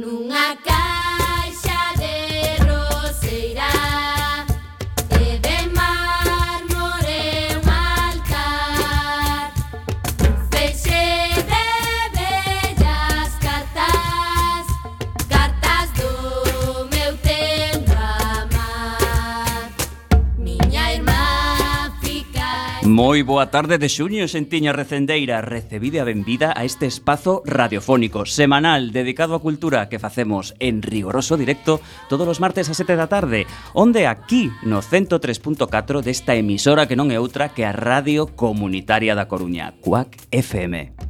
nunha casa Moi boa tarde de xuño, xentiña recendeira Recebide a benvida a este espazo radiofónico Semanal dedicado á cultura que facemos en rigoroso directo Todos os martes a 7 da tarde Onde aquí no 103.4 desta emisora que non é outra que a Radio Comunitaria da Coruña Cuac FM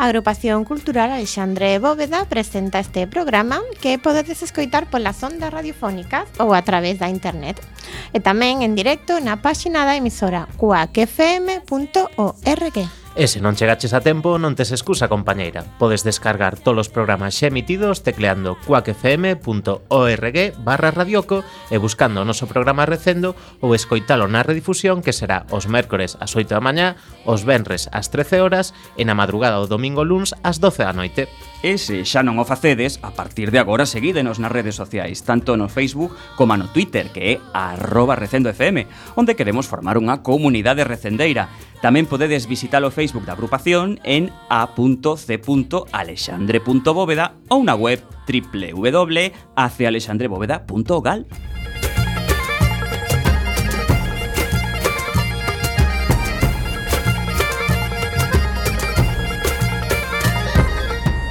A agrupación cultural Alexandre Bóveda presenta este programa que podedes escoitar polas ondas radiofónicas ou a través da internet e tamén en directo na páxina da emisora cuacfm.org. E se non chegaches a tempo, non tes excusa, compañeira. Podes descargar todos os programas xa emitidos tecleando cuacfm.org barra radioco e buscando o noso programa recendo ou escoitalo na redifusión que será os mércores ás 8 da mañá, os venres ás 13 horas e na madrugada o domingo luns ás 12 da noite. E se xa non o facedes, a partir de agora seguídenos nas redes sociais, tanto no Facebook como no Twitter, que é arroba recendofm, onde queremos formar unha comunidade recendeira Tamén podedes visitar o Facebook da agrupación en a.c.alexandre.bóveda ou na web www.acealexandrebóveda.gal.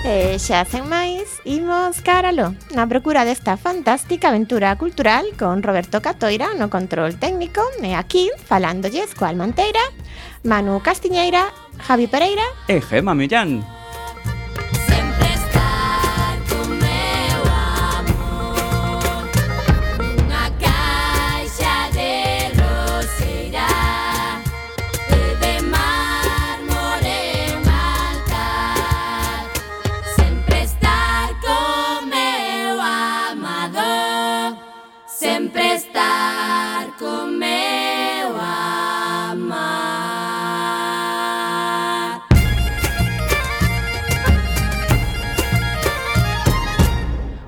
E xa sen máis, imos caralo na procura desta fantástica aventura cultural con Roberto Catoira no control técnico e aquí, falándolles coa Almanteira, Manu Castiñeira, Javi Pereira E Gema Millán.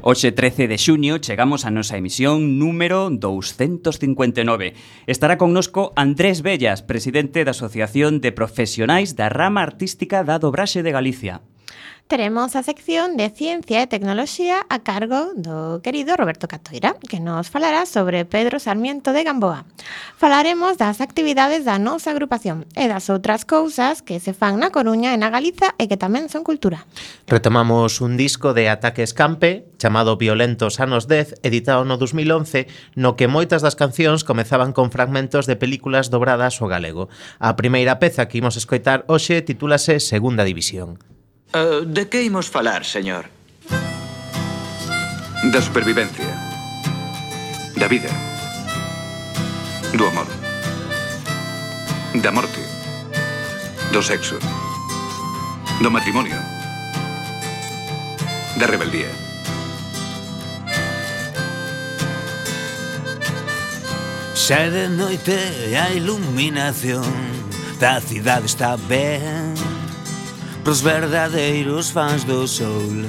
Hoxe 13 de xuño chegamos a nosa emisión número 259. Estará connosco Andrés Bellas, presidente da Asociación de Profesionais da Rama Artística da Dobraxe de Galicia teremos a sección de Ciencia e Tecnoloxía a cargo do querido Roberto Catoira, que nos falará sobre Pedro Sarmiento de Gamboa. Falaremos das actividades da nosa agrupación e das outras cousas que se fan na Coruña e na Galiza e que tamén son cultura. Retomamos un disco de Ataque Escampe, chamado Violentos anos 10, editado no 2011, no que moitas das cancións comezaban con fragmentos de películas dobradas ao galego. A primeira peza que imos escoitar hoxe titúlase Segunda División. Eh, de que imos falar, señor? Da supervivencia. Da vida. Do amor. Da morte. Do sexo. Do matrimonio. Da rebeldía. Xa de noite e a iluminación da cidade está ben pros verdadeiros fans do soul.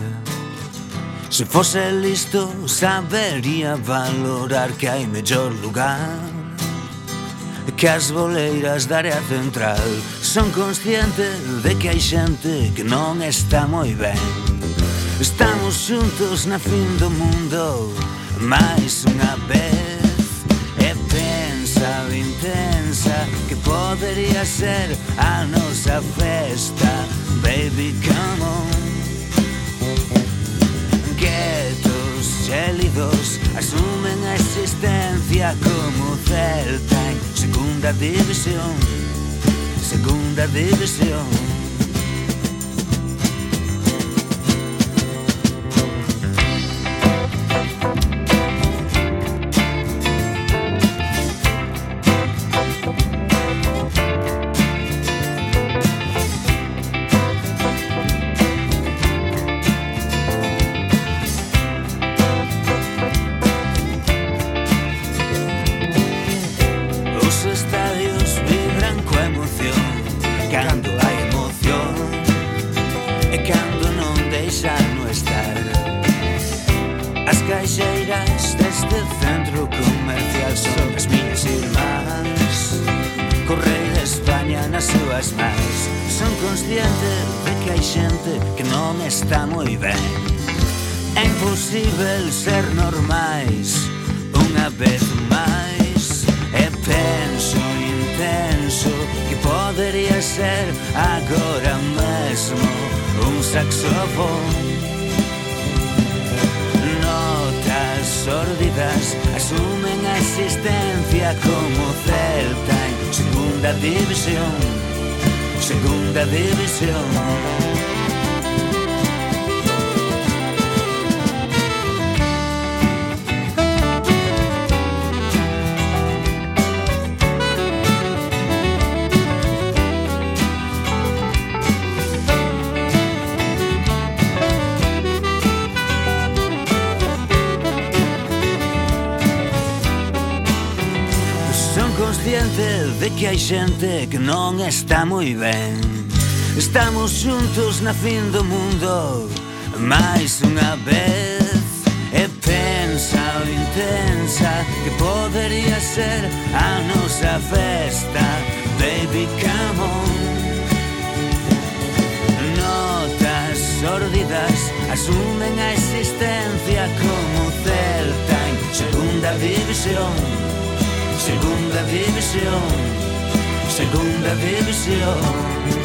Se fose listo sabería valorar que hai mellor lugar. Que as boleiras da área central Son consciente de que hai xente que non está moi ben. Estamos xuntos na fin do mundo máis unha vez. E pensa intensa que podería ser a nosa festa. Baby, come on. Guetos gélidos Asumen a existencia como Celta. En Segunda división Segunda división. rei de España nas súas mans. Son consciente de que hai xente que non está moi ben É imposible ser normais unha vez máis E penso intenso que podería ser agora mesmo un saxofón Notas sórdidas asumen a existencia como celtas Segunda División, Segunda División. de que hai xente que non está moi ben. Estamos xuntos na fin do mundo máis unha vez. E pensa o intensa que podería ser a nosa festa Baby, come on. Notas sórdidas asumen a existencia como Celta en segunda división segunda división, segunda división.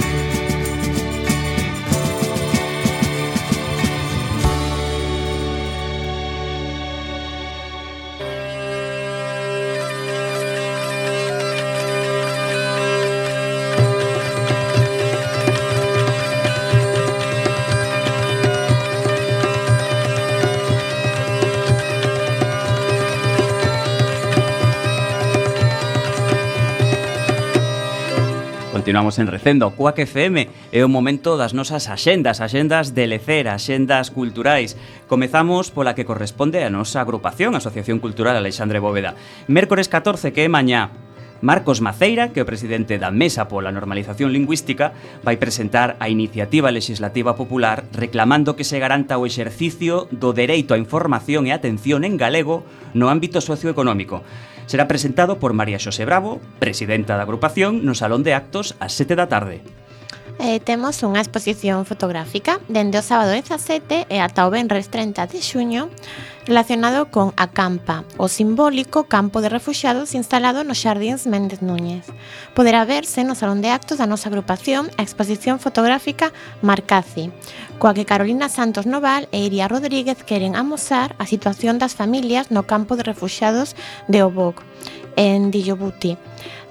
Continuamos en Recendo, Cuac FM é o momento das nosas axendas, axendas de lecer, axendas culturais. Comezamos pola que corresponde a nosa agrupación, Asociación Cultural Alexandre Bóveda. Mércores 14, que é mañá, Marcos Maceira, que é o presidente da Mesa pola Normalización Lingüística, vai presentar a iniciativa legislativa popular reclamando que se garanta o exercicio do dereito á información e atención en galego no ámbito socioeconómico. Será presentado por María Xosé Bravo, presidenta da agrupación, no Salón de Actos ás 7 da tarde eh, temos unha exposición fotográfica dende o sábado 17 e ata o venres 30 de xuño relacionado con a campa, o simbólico campo de refugiados instalado nos Xardíns Méndez Núñez. Poderá verse no Salón de Actos da nosa agrupación a exposición fotográfica Marcazi, coa que Carolina Santos Noval e Iria Rodríguez queren amosar a situación das familias no campo de refugiados de Oboc, en Dillobuti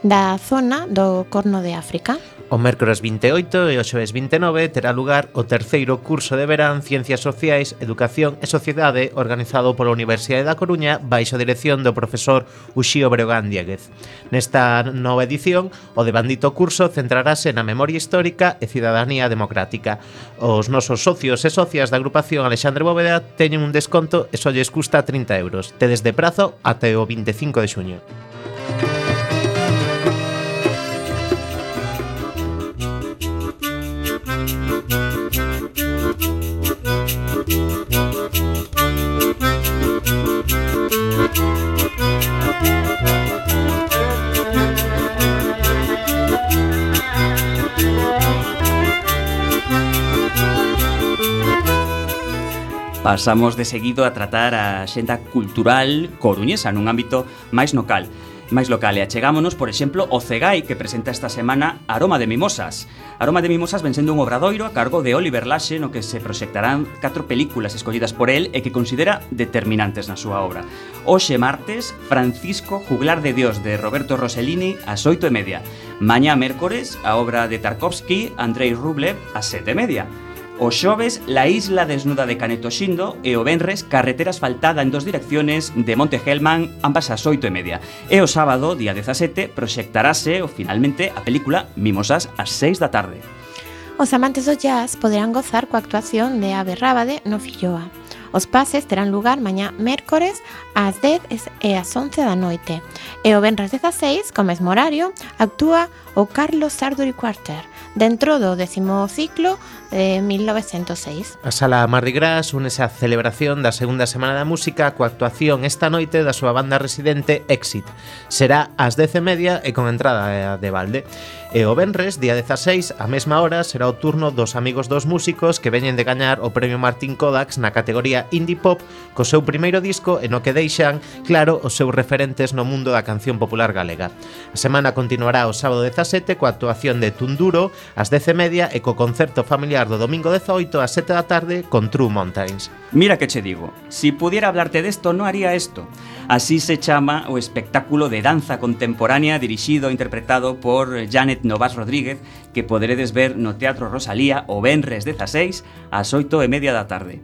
da zona do Corno de África. O mércores 28 e o xoves 29 terá lugar o terceiro curso de verán Ciencias Sociais, Educación e Sociedade organizado pola Universidade da Coruña baixo a dirección do profesor Uxío Breogán Dieguez. Nesta nova edición, o de bandito curso centrarase na memoria histórica e cidadanía democrática. Os nosos socios e socias da agrupación Alexandre Bóveda teñen un desconto e só lles custa 30 euros, tedes de prazo até o 25 de xuño. Pasamos de seguido a tratar a xenda cultural coruñesa nun ámbito máis local máis local e achegámonos, por exemplo, o Cegai que presenta esta semana Aroma de Mimosas. Aroma de Mimosas ven sendo un obradoiro a cargo de Oliver Laxe no que se proxectarán catro películas escollidas por el e que considera determinantes na súa obra. Oxe martes, Francisco Juglar de Dios de Roberto Rossellini ás oito e media. Mañá mércores, a obra de Tarkovsky, Andrei Rublev ás sete e media. O xoves, la isla desnuda de Caneto Xindo e o Benres, carretera asfaltada en dos direcciones de Monte Helman ambas ás oito e media. E o sábado, día 17, proxectarase o finalmente a película Mimosas ás 6 da tarde. Os amantes do jazz poderán gozar coa actuación de Ave Rábade no Filloa. Os pases terán lugar mañá mércores ás 10 e ás 11 da noite. E o venres 16, co mesmo horario, actúa o Carlos Sarduri Quarter – dentro do décimo ciclo de 1906. A Sala Mardi Gras únese á celebración da segunda semana da música coa actuación esta noite da súa banda residente Exit. Será ás 10:30 e, e con entrada de balde. E o Benres, día 16, a mesma hora, será o turno dos amigos dos músicos que veñen de gañar o Premio Martín Kodax na categoría Indie Pop co seu primeiro disco e no que deixan, claro, os seus referentes no mundo da canción popular galega. A semana continuará o sábado 17 coa actuación de Tunduro ás 10.30 e co concerto familiar do domingo 18 ás 7 da tarde con True Mountains. Mira que che digo, si pudiera hablarte desto, no haría esto. Así se chama o espectáculo de danza contemporánea dirixido e interpretado por Janet Novas Rodríguez que poderedes ver no Teatro Rosalía o Benres 16 ás 8 e media da tarde.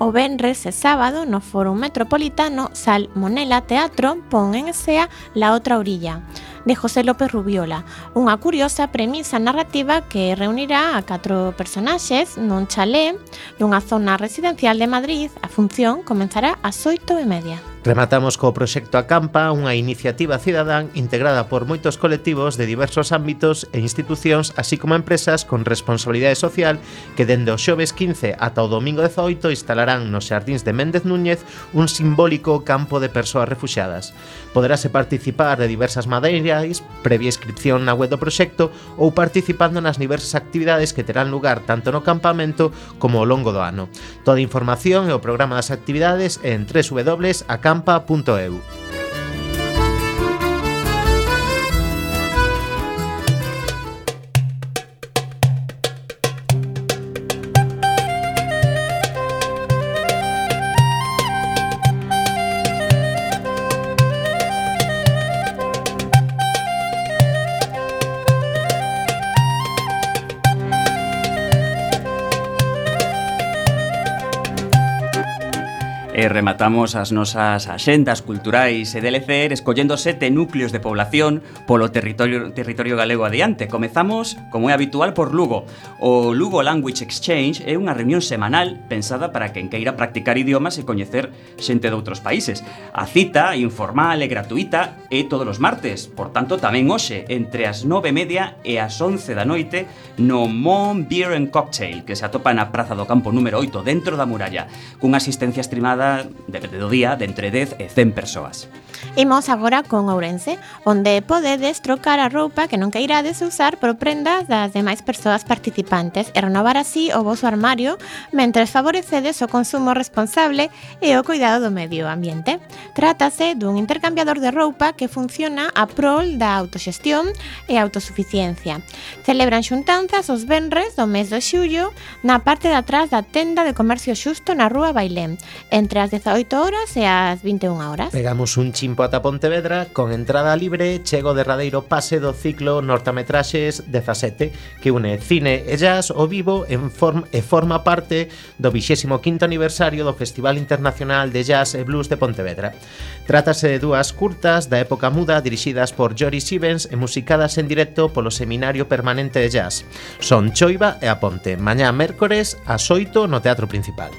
O venres e sábado no Foro Metropolitano Salmonela Teatro pon en esea La outra orilla de José López Rubiola, unha curiosa premisa narrativa que reunirá a catro personaxes nun chalé dunha zona residencial de Madrid. A función comenzará ás 8 e media. Rematamos co proxecto Acampa, unha iniciativa cidadán integrada por moitos colectivos de diversos ámbitos e institucións, así como empresas con responsabilidade social que dende o xoves 15 ata o domingo 18 instalarán nos xardíns de Méndez Núñez un simbólico campo de persoas refuxiadas. Poderase participar de diversas madeiras, previa inscripción na web do proxecto ou participando nas diversas actividades que terán lugar tanto no campamento como ao longo do ano. Toda a información e o programa das actividades en www.acampa.com campa.eu. rematamos as nosas axendas culturais e de lecer escollendo sete núcleos de población polo territorio, territorio galego adiante. Comezamos, como é habitual, por Lugo. O Lugo Language Exchange é unha reunión semanal pensada para quen queira practicar idiomas e coñecer xente de outros países. A cita, informal e gratuita, é todos os martes, por tanto tamén hoxe, entre as nove e media e as once da noite, no Mon Beer and Cocktail, que se atopa na Praza do Campo número 8, dentro da muralla, cunha asistencia estimada de, de, do día de entre 10 e 100 persoas. Imos agora con Ourense, onde podedes trocar a roupa que non queirades usar por prendas das demais persoas participantes e renovar así o vosso armario mentres favorecedes o consumo responsable e o cuidado do medio ambiente. Trátase dun intercambiador de roupa que funciona a prol da autoxestión e autosuficiencia. Celebran xuntanzas os venres do mes de xullo na parte de atrás da tenda de comercio xusto na rúa Bailén, entre as 18 horas e ás 21 horas. Pegamos un chimpo ata Pontevedra con entrada libre, chego derradeiro pase do ciclo Nortametraxes 17 que une cine e jazz o vivo en form e forma parte do 25º aniversario do Festival Internacional de Jazz e Blues de Pontevedra. Trátase de dúas curtas da época muda dirixidas por Jory Stevens e musicadas en directo polo Seminario Permanente de Jazz. Son Choiva e Aponte, mañá mércores ás 8 no Teatro Principal.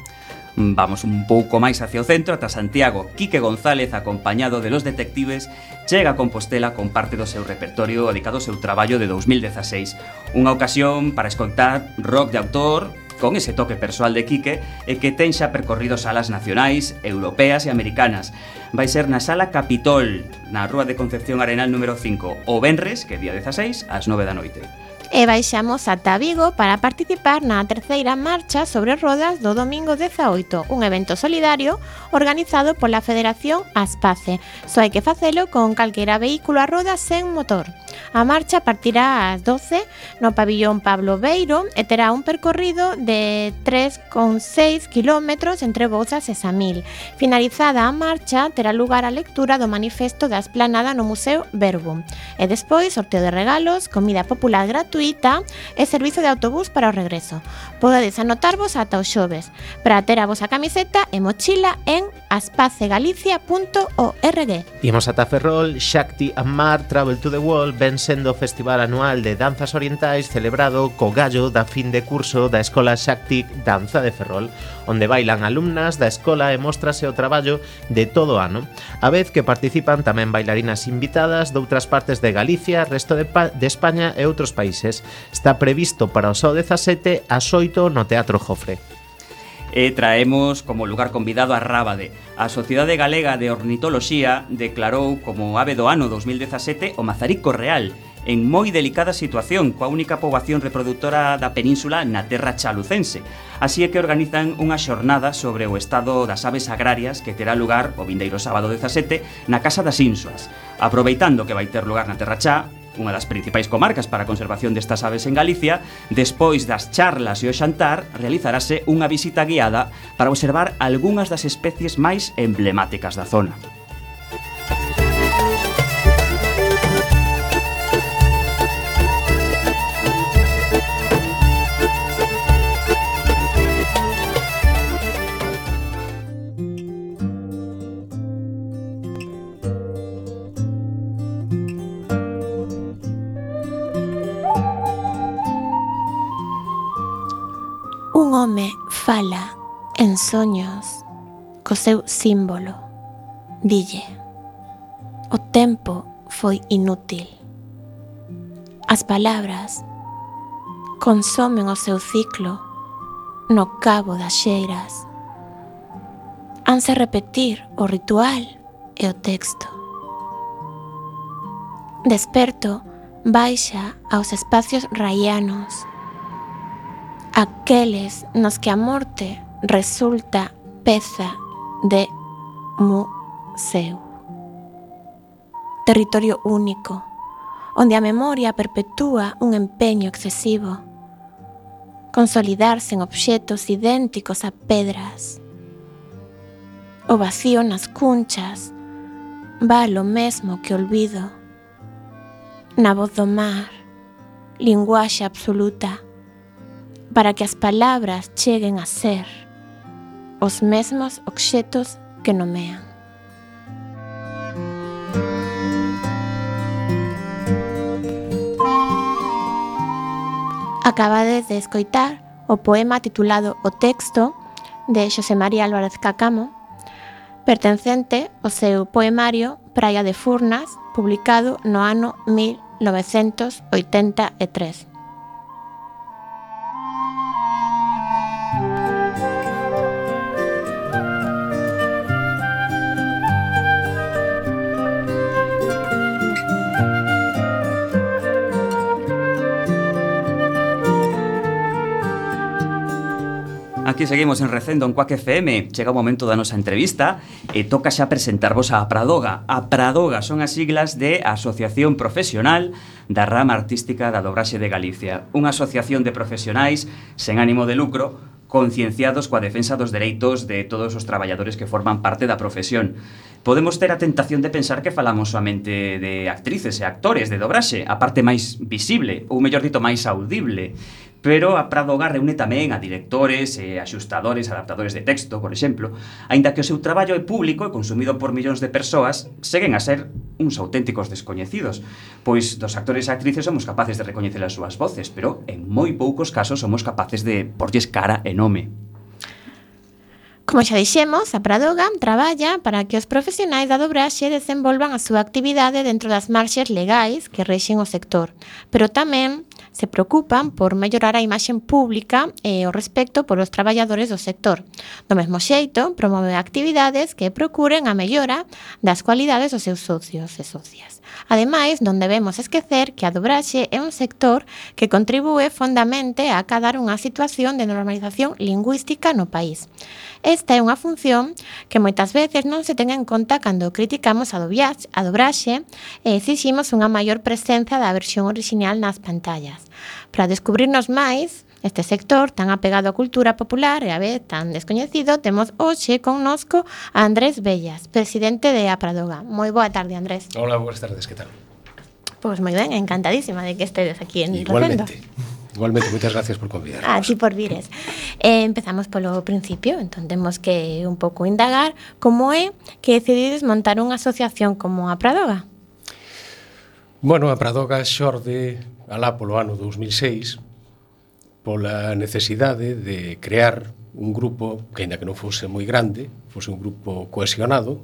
Vamos un pouco máis hacia o centro, ata Santiago, Quique González, acompañado de los detectives, chega a Compostela con parte do seu repertorio dedicado ao seu traballo de 2016. Unha ocasión para escoitar rock de autor, con ese toque persoal de Quique e que ten xa percorrido salas nacionais, europeas e americanas. Vai ser na Sala Capitol, na Rúa de Concepción Arenal número 5, o Benres, que día 16, ás 9 da noite e baixamos ata Vigo para participar na terceira marcha sobre rodas do domingo 18, un evento solidario organizado pola Federación Aspace. Só hai que facelo con calquera vehículo a rodas sen motor. A marcha partirá ás 12 no pabillón Pablo Beiro e terá un percorrido de 3,6 km entre Bouzas e Samil. Finalizada a marcha, terá lugar a lectura do manifesto da esplanada no Museo Verbum. E despois, sorteo de regalos, comida popular gratuita e servizo de autobús para o regreso. Podedes anotarvos ata o xoves para ter a vosa camiseta e mochila en aspacegalicia.org. Imos ata Ferrol, Shakti Amar Travel to the World ven sendo o festival anual de danzas orientais celebrado co gallo da fin de curso da Escola Shakti Danza de Ferrol, onde bailan alumnas da escola e mostrase o traballo de todo o ano. A vez que participan tamén bailarinas invitadas doutras partes de Galicia, resto de, pa de España e outros países. Está previsto para o sábado 17 ás 8 no Teatro Jofre e traemos como lugar convidado a Rábade. A Sociedade Galega de Ornitoloxía declarou como ave do ano 2017 o mazarico real, en moi delicada situación coa única poboación reproductora da península na terra chalucense. Así é que organizan unha xornada sobre o estado das aves agrarias que terá lugar o vindeiro sábado 17 na Casa das Insuas. Aproveitando que vai ter lugar na Terra Chá, unha das principais comarcas para a conservación destas aves en Galicia, despois das charlas e o xantar, realizarase unha visita guiada para observar algunhas das especies máis emblemáticas da zona. home fala en soños co seu símbolo. Dille, o tempo foi inútil. As palabras consomen o seu ciclo no cabo das xeiras. Hanse repetir o ritual e o texto. Desperto baixa aos espacios raianos aqueles nos que a morte resulta peza de museo. Territorio único, onde a memoria perpetúa un empeño excesivo, consolidarse en obxetos idénticos a pedras. O vacío nas cunchas vale o mesmo que olvido. Na voz do mar, linguaxe absoluta, para que as palabras cheguen a ser os mesmos obxetos que nomean. Acabades de escoitar o poema titulado O texto de Xosé María Álvarez Cacamo, pertencente ao seu poemario Praia de Furnas, publicado no ano 1983. Aquí seguimos en Recendo en Cuac FM Chega o momento da nosa entrevista E toca xa presentarvos a Pradoga. A Pradoga son as siglas de Asociación Profesional da Rama Artística da Dobraxe de Galicia. Unha asociación de profesionais sen ánimo de lucro concienciados coa defensa dos dereitos de todos os traballadores que forman parte da profesión. Podemos ter a tentación de pensar que falamos somente de actrices e actores de dobraxe, a parte máis visible, ou mellor dito, máis audible, Pero a Pradoga reúne tamén a directores, e axustadores, adaptadores de texto, por exemplo, aínda que o seu traballo é público e consumido por millóns de persoas, seguen a ser uns auténticos descoñecidos, pois dos actores e actrices somos capaces de recoñecer as súas voces, pero en moi poucos casos somos capaces de porlles cara e nome. Como xa dixemos, a Pradoga traballa para que os profesionais da dobraxe desenvolvan a súa actividade dentro das marxes legais que rexen o sector, pero tamén se preocupan por mellorar a imaxe pública e o respecto polos traballadores do sector. Do mesmo xeito, promove actividades que procuren a mellora das cualidades dos seus socios e socias. Ademais, non debemos esquecer que a dobraxe é un sector que contribúe fondamente a acadar unha situación de normalización lingüística no país. Esta é unha función que moitas veces non se ten en conta cando criticamos a, dobiaxe, a dobraxe e exiximos unha maior presencia da versión orixinal nas pantallas. Para descubrirnos máis, Este sector tan apegado á cultura popular e a vez tan descoñecido temos hoxe connosco a Andrés Bellas, presidente de Apradoga. Moi boa tarde, Andrés. Hola, boas tardes, que tal? Pois moi ben, encantadísima de que estedes aquí en Igualmente. Rosendo. Igualmente, moitas gracias por convidarnos. A ti por vires. Eh, empezamos polo principio, entón temos que un pouco indagar como é que decidides montar unha asociación como a Pradoga. Bueno, a Pradoga xorde alá polo ano 2006, pola necesidade de crear un grupo que, aínda que non fose moi grande, fose un grupo cohesionado,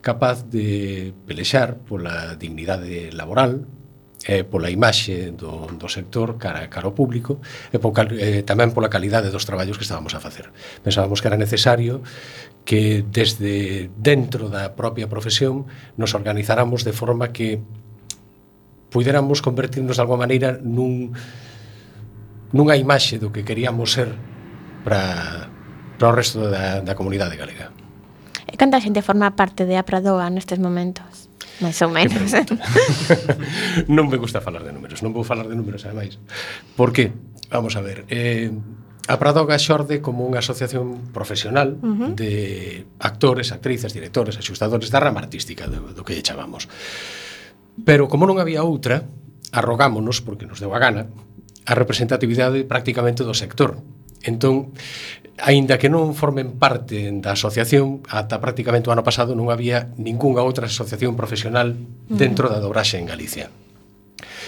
capaz de pelexar pola dignidade laboral, eh, pola imaxe do, do sector cara, cara ao público e po, eh, tamén pola calidade dos traballos que estábamos a facer. Pensábamos que era necesario que desde dentro da propia profesión nos organizáramos de forma que puidéramos convertirnos de alguma maneira nun nunha imaxe do que queríamos ser para, para o resto da, da comunidade galega. E canta xente forma parte de Apradoa nestes momentos? Mais ou menos. non me gusta falar de números, non vou falar de números, ademais. Por que? Vamos a ver. Eh, a Pradoga xorde como unha asociación profesional uh -huh. de actores, actrices, directores, axustadores da rama artística do, do que lle chamamos. Pero como non había outra, arrogámonos, porque nos deu a gana, a representatividade prácticamente do sector. Entón, aínda que non formen parte da asociación, ata prácticamente o ano pasado non había ningunha outra asociación profesional mm. dentro da dobraxe en Galicia.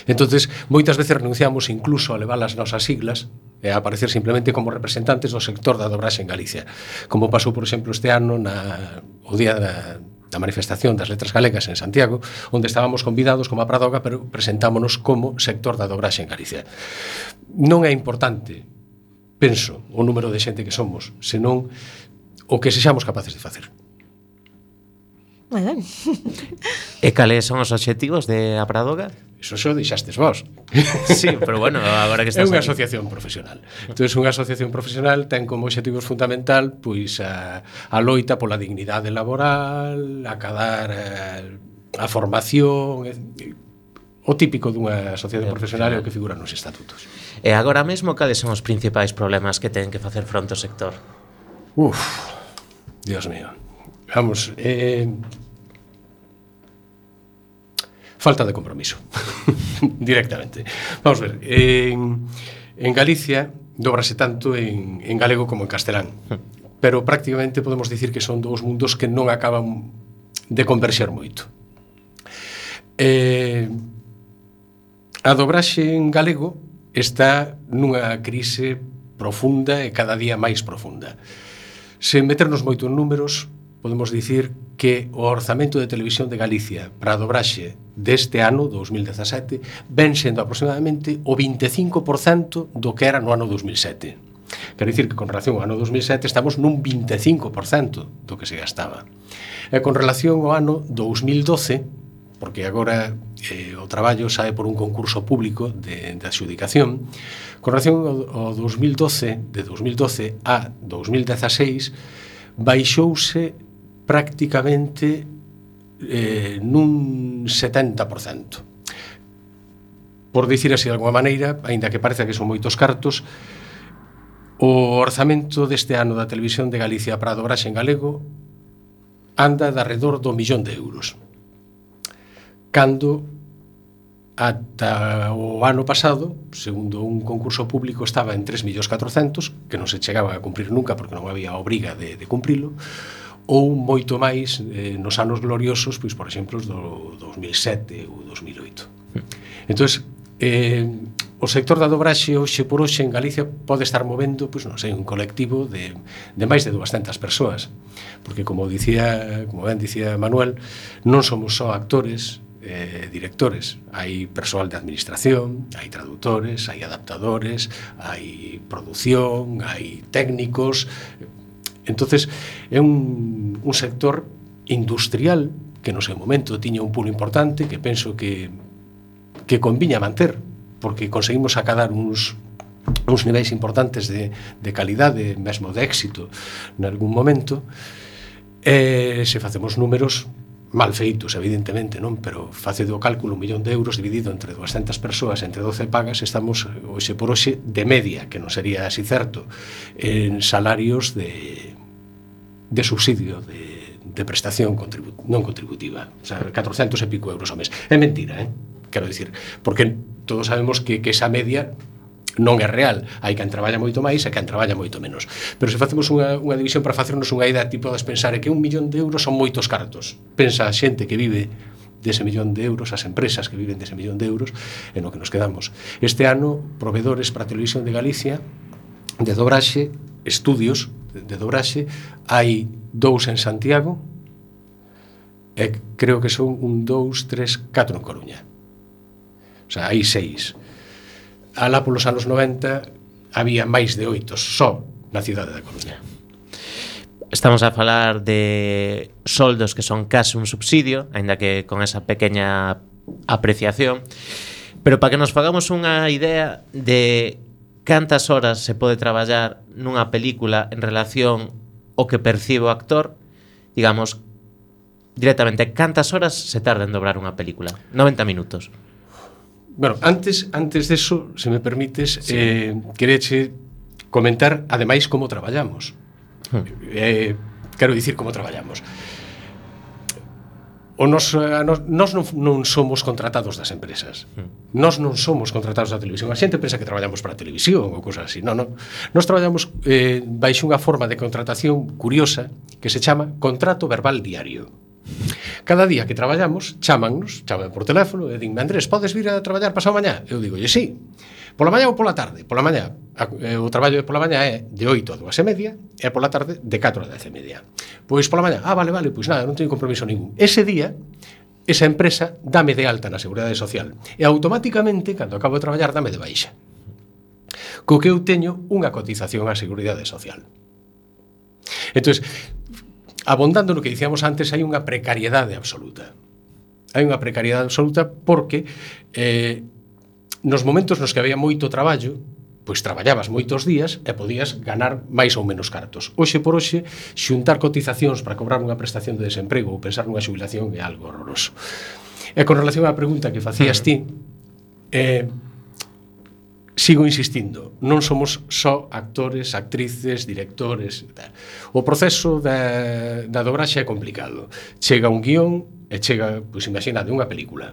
Entonces, moitas veces renunciamos incluso a levar as nosas siglas e a aparecer simplemente como representantes do sector da dobraxe en Galicia. Como pasou, por exemplo, este ano na, o día da, da manifestación das letras galegas en Santiago, onde estábamos convidados como a Pradoga, pero presentámonos como sector da dobraxe en Galicia. Non é importante, penso, o número de xente que somos, senón o que sexamos capaces de facer. Moi ben. e cales son os obxectivos de a Pradoga? Eso xo deixastes vos. Sí, pero bueno, agora que estás É unha asociación profesional. Entón, unha asociación profesional ten como obxectivos fundamental pois a, a loita pola dignidade laboral, acadar a, eh, a formación, o típico dunha asociación eh, profesional é o que figura nos estatutos. E agora mesmo cales son os principais problemas que ten que facer fronte ao sector? Uf, Dios mío. Vamos, eh, falta de compromiso, directamente. Vamos ver, en, en Galicia dobrase tanto en, en galego como en castelán, hmm. pero prácticamente podemos dicir que son dous mundos que non acaban de converxer moito. Eh, a dobraxe en galego está nunha crise profunda e cada día máis profunda. Sen meternos moito en números, podemos dicir que o orzamento de televisión de Galicia para a dobraxe deste ano, 2017, ven sendo aproximadamente o 25% do que era no ano 2007. Quero dicir que con relación ao ano 2007 estamos nun 25% do que se gastaba. E con relación ao ano 2012, porque agora eh, o traballo sae por un concurso público de, de adxudicación, con relación ao, ao 2012, de 2012 a 2016, baixouse prácticamente eh, nun 70%. Por dicir así de alguma maneira, aínda que parece que son moitos cartos, o orzamento deste ano da Televisión de Galicia para a dobraxe en galego anda de arredor do millón de euros. Cando ata o ano pasado, segundo un concurso público, estaba en 3.400.000, que non se chegaba a cumprir nunca porque non había obriga de, de cumprilo, ou moito máis eh, nos anos gloriosos, pois por exemplo do 2007 ou 2008. Entonces, eh, o sector da dobraxe hoxe por hoxe en Galicia pode estar movendo, pois non sei, un colectivo de, de máis de 200 persoas, porque como dicía, como ben dicía Manuel, non somos só actores, eh, directores, hai persoal de administración, hai traductores, hai adaptadores, hai produción, hai técnicos, eh, entonces é un, un sector industrial que no seu momento tiña un pulo importante que penso que que conviña manter porque conseguimos acadar uns uns niveis importantes de, de calidade, mesmo de éxito, en algún momento, e se facemos números, mal feitos, evidentemente, non? Pero face do cálculo un millón de euros dividido entre 200 persoas, entre 12 pagas, estamos hoxe por hoxe de media, que non sería así certo, en salarios de, de subsidio, de, de prestación contribu non contributiva. O sea, 400 e pico euros ao mes. É mentira, eh? quero dicir, porque todos sabemos que, que esa media non é real, hai quen traballa moito máis e quen traballa moito menos. Pero se facemos unha, unha división para facernos unha idea, ti podes pensar que un millón de euros son moitos cartos. Pensa a xente que vive dese millón de euros, as empresas que viven dese millón de euros, en o que nos quedamos. Este ano, provedores para a Televisión de Galicia, de dobraxe, estudios de dobraxe, hai dous en Santiago, e creo que son un, dous, tres, catro en Coruña. O sea, hai seis alá polos anos 90 había máis de oito só na cidade da Coruña. Estamos a falar de soldos que son case un subsidio, aínda que con esa pequeña apreciación. Pero para que nos fagamos unha idea de cantas horas se pode traballar nunha película en relación o que percibe o actor, digamos, directamente, cantas horas se tarda en dobrar unha película? 90 minutos. Bueno, antes antes deso, se me permites, sí. eh, quereche comentar, ademais, como traballamos. Hmm. Eh, quero dicir como traballamos. O nos, eh, a nos, nos non, non somos contratados das empresas. Hmm. Nos non somos contratados da televisión. A xente pensa que traballamos para a televisión ou cousas así. Non, non. Nos traballamos eh, baixo unha forma de contratación curiosa que se chama contrato verbal diario. Cada día que traballamos, chamannos, chaman por teléfono e dinme, Andrés, podes vir a traballar pasado mañá? Eu digo, e sí, pola mañá ou pola tarde? Pola mañá, eh, o traballo de pola mañá é de 8 a 2 e media e pola tarde de 4 a 10 e media. Pois pola mañá, ah, vale, vale, pois nada, non teño compromiso ningún. Ese día, esa empresa dame de alta na Seguridade Social e automáticamente, cando acabo de traballar, dame de baixa. Co que eu teño unha cotización á Seguridade Social. Entón, abondando no que dicíamos antes, hai unha precariedade absoluta. Hai unha precariedade absoluta porque eh, nos momentos nos que había moito traballo, pois traballabas moitos días e podías ganar máis ou menos cartos. Hoxe por hoxe, xuntar cotizacións para cobrar unha prestación de desemprego ou pensar nunha xubilación é algo horroroso. E con relación á pregunta que facías mm. ti, eh, Sigo insistindo, non somos só actores, actrices, directores e tal. O proceso da, da dobraxe é complicado. Chega un guión e chega, pois imaginade, unha película.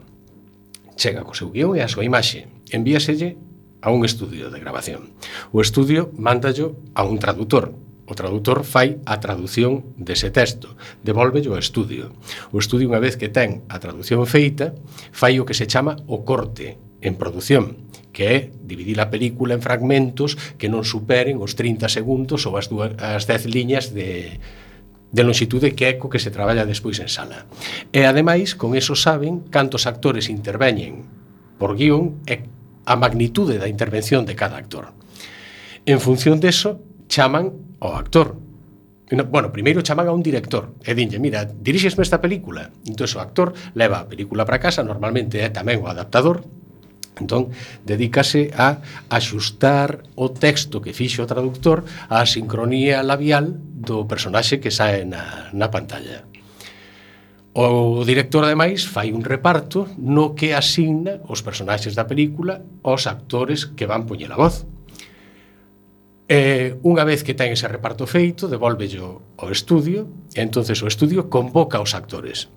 Chega co seu guión e a súa imaxe. Envíaselle a un estudio de grabación. O estudio mándallo a un traductor. O traductor fai a traducción dese texto, devólvello ao estudio. O estudio, unha vez que ten a traducción feita, fai o que se chama o corte en produción que é dividir a película en fragmentos que non superen os 30 segundos ou as, dúas, as 10 liñas de, de longitude que é co que se traballa despois en sala. E ademais, con eso saben cantos actores interveñen por guión e a magnitude da intervención de cada actor. En función deso, chaman ao actor, Bueno, primeiro chaman a un director e dinlle, mira, dirixesme esta película. Entón, o actor leva a película para casa, normalmente é tamén o adaptador, Entón, dedícase a axustar o texto que fixe o traductor á sincronía labial do personaxe que sae na, na pantalla. O director, ademais, fai un reparto no que asigna os personaxes da película aos actores que van poñer a voz. E, unha vez que ten ese reparto feito, devolvello ao estudio, e entonces o estudio convoca os actores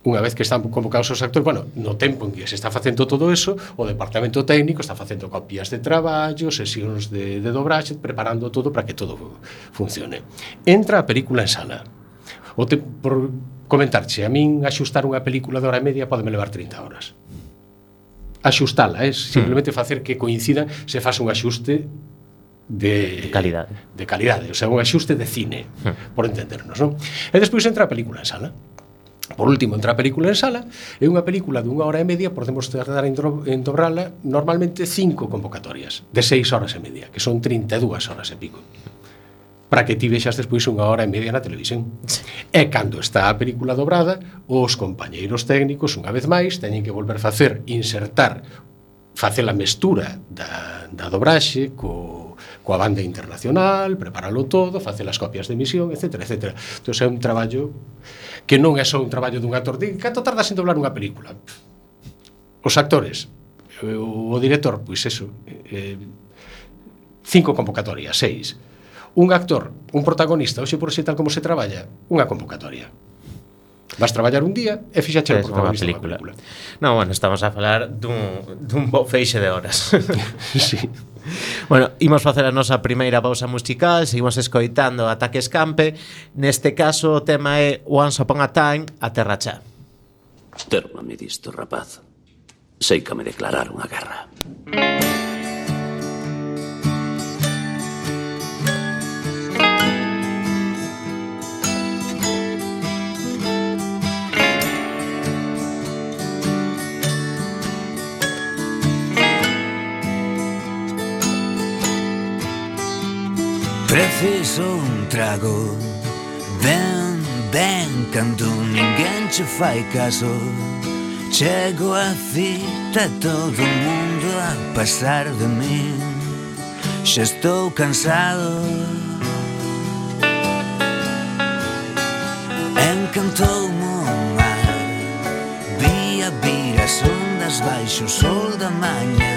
unha vez que están convocados os actores, bueno, no tempo en que se está facendo todo eso, o departamento técnico está facendo copias de traballo, sesións de, de dobraxe, preparando todo para que todo funcione. Entra a película en sala. O te, por comentarche, a min axustar unha película de hora e media podeme levar 30 horas. Axustala, é simplemente mm. facer que coincidan, se faz un axuste de, de calidade. De calidade, o sea, un axuste de cine, mm. por entendernos, non? E despois entra a película en sala. Por último, entra a película en sala, é unha película dunha hora e media, podemos tardar en dobrala normalmente cinco convocatorias, de seis horas e media, que son 32 horas e pico para que ti vexas despois unha hora e media na televisión. E cando está a película dobrada, os compañeiros técnicos, unha vez máis, teñen que volver facer, insertar, facer a mestura da, da dobraxe co coa banda internacional, prepáralo todo, facer as copias de emisión, etc. etc. Entón, é un traballo que non é só un traballo dun actor. Di, canto tardas en doblar unha película? Os actores, o, o director, pois eso, eh, eh cinco convocatorias, seis. Un actor, un protagonista, hoxe por xe tal como se traballa, unha convocatoria. Vas traballar un día e fixache o protagonista película. da película. Non, bueno, estamos a falar dun, dun bo feixe de horas. sí. Bueno, imos facer a nosa primeira pausa musical, seguimos escoitando Ataque Escampe. Neste caso, o tema é Once Upon a Time, a Terra Chá. Terma me disto, rapaz. Sei que me declararon a guerra. Música Preciso un trago. Ben, ben, cando ninguén che fai caso. Chego a cita todo o mundo a pasar de mí. Xa estou cansado. Encantoume o mar. Vi a vir as ondas baixo o sol da maña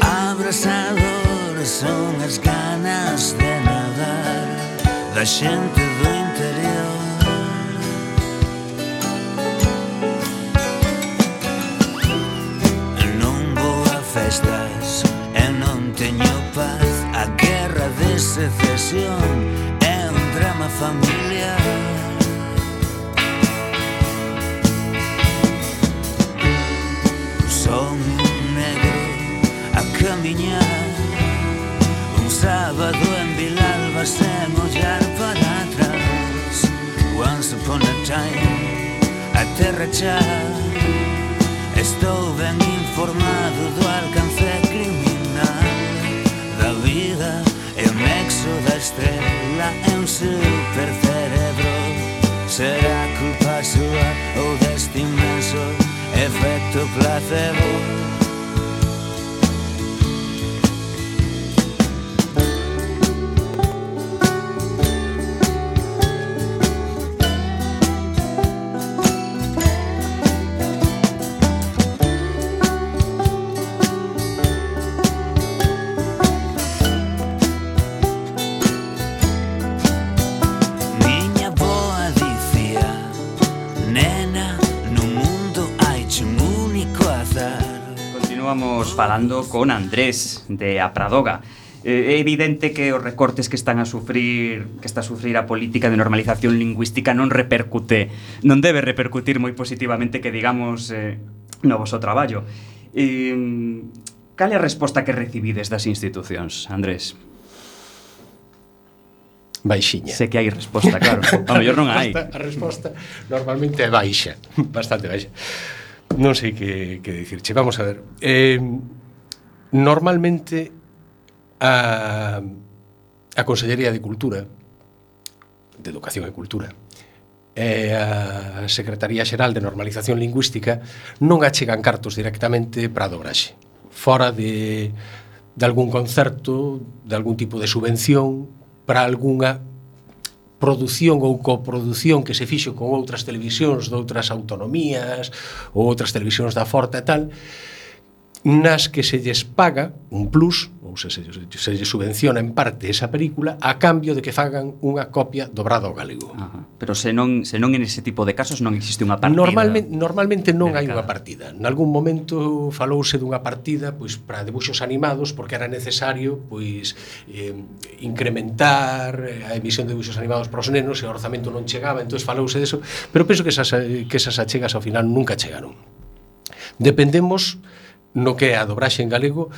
Abrazado veces son as ganas de nadar. Da xente do interior. Non vou a festas e non teño paz A guerra de secesión é un drama familiar. Son un negro a camiñar sábado en Vilalba sen ollar para atrás. Once upon a time Aterra xa Estou ben informado do alcance criminal. Da vida e o nexo da estrela é un supercerebro. Será culpa súa ou deste inmenso efecto placebo? continuamos falando con Andrés de Apradoga. Eh, É evidente que os recortes que están a sufrir que está a sufrir a política de normalización lingüística non repercute non debe repercutir moi positivamente que digamos eh, no voso traballo eh, cal é a resposta que recibides das institucións, Andrés? Baixiña. Sé que hai resposta, claro. a mellor non hai. A resposta normalmente é baixa, bastante baixa non sei que, que dicirche. Vamos a ver. Eh, normalmente a, a Consellería de Cultura, de Educación e Cultura, e a Secretaría Xeral de Normalización Lingüística non achegan cartos directamente para a dobraxe. Fora de, de algún concerto, de algún tipo de subvención, para algunha produción ou coprodución que se fixo con outras televisións de outras autonomías ou outras televisións da Forta e tal, nas que se lles paga un plus, ou se, se, se lles subvenciona en parte esa película a cambio de que fagan unha copia dobrada ao galego. Ajá. Pero se non, se non en ese tipo de casos non existe unha partida. Normalmente, normalmente non hai unha partida. En algún momento falouse dunha partida pois para debuxos animados porque era necesario pois eh, incrementar eh, a emisión de debuxos animados para os nenos e o orzamento non chegaba, entón falouse deso, pero penso que esas, eh, que esas achegas ao final nunca chegaron. Dependemos no que é a dobraxe en galego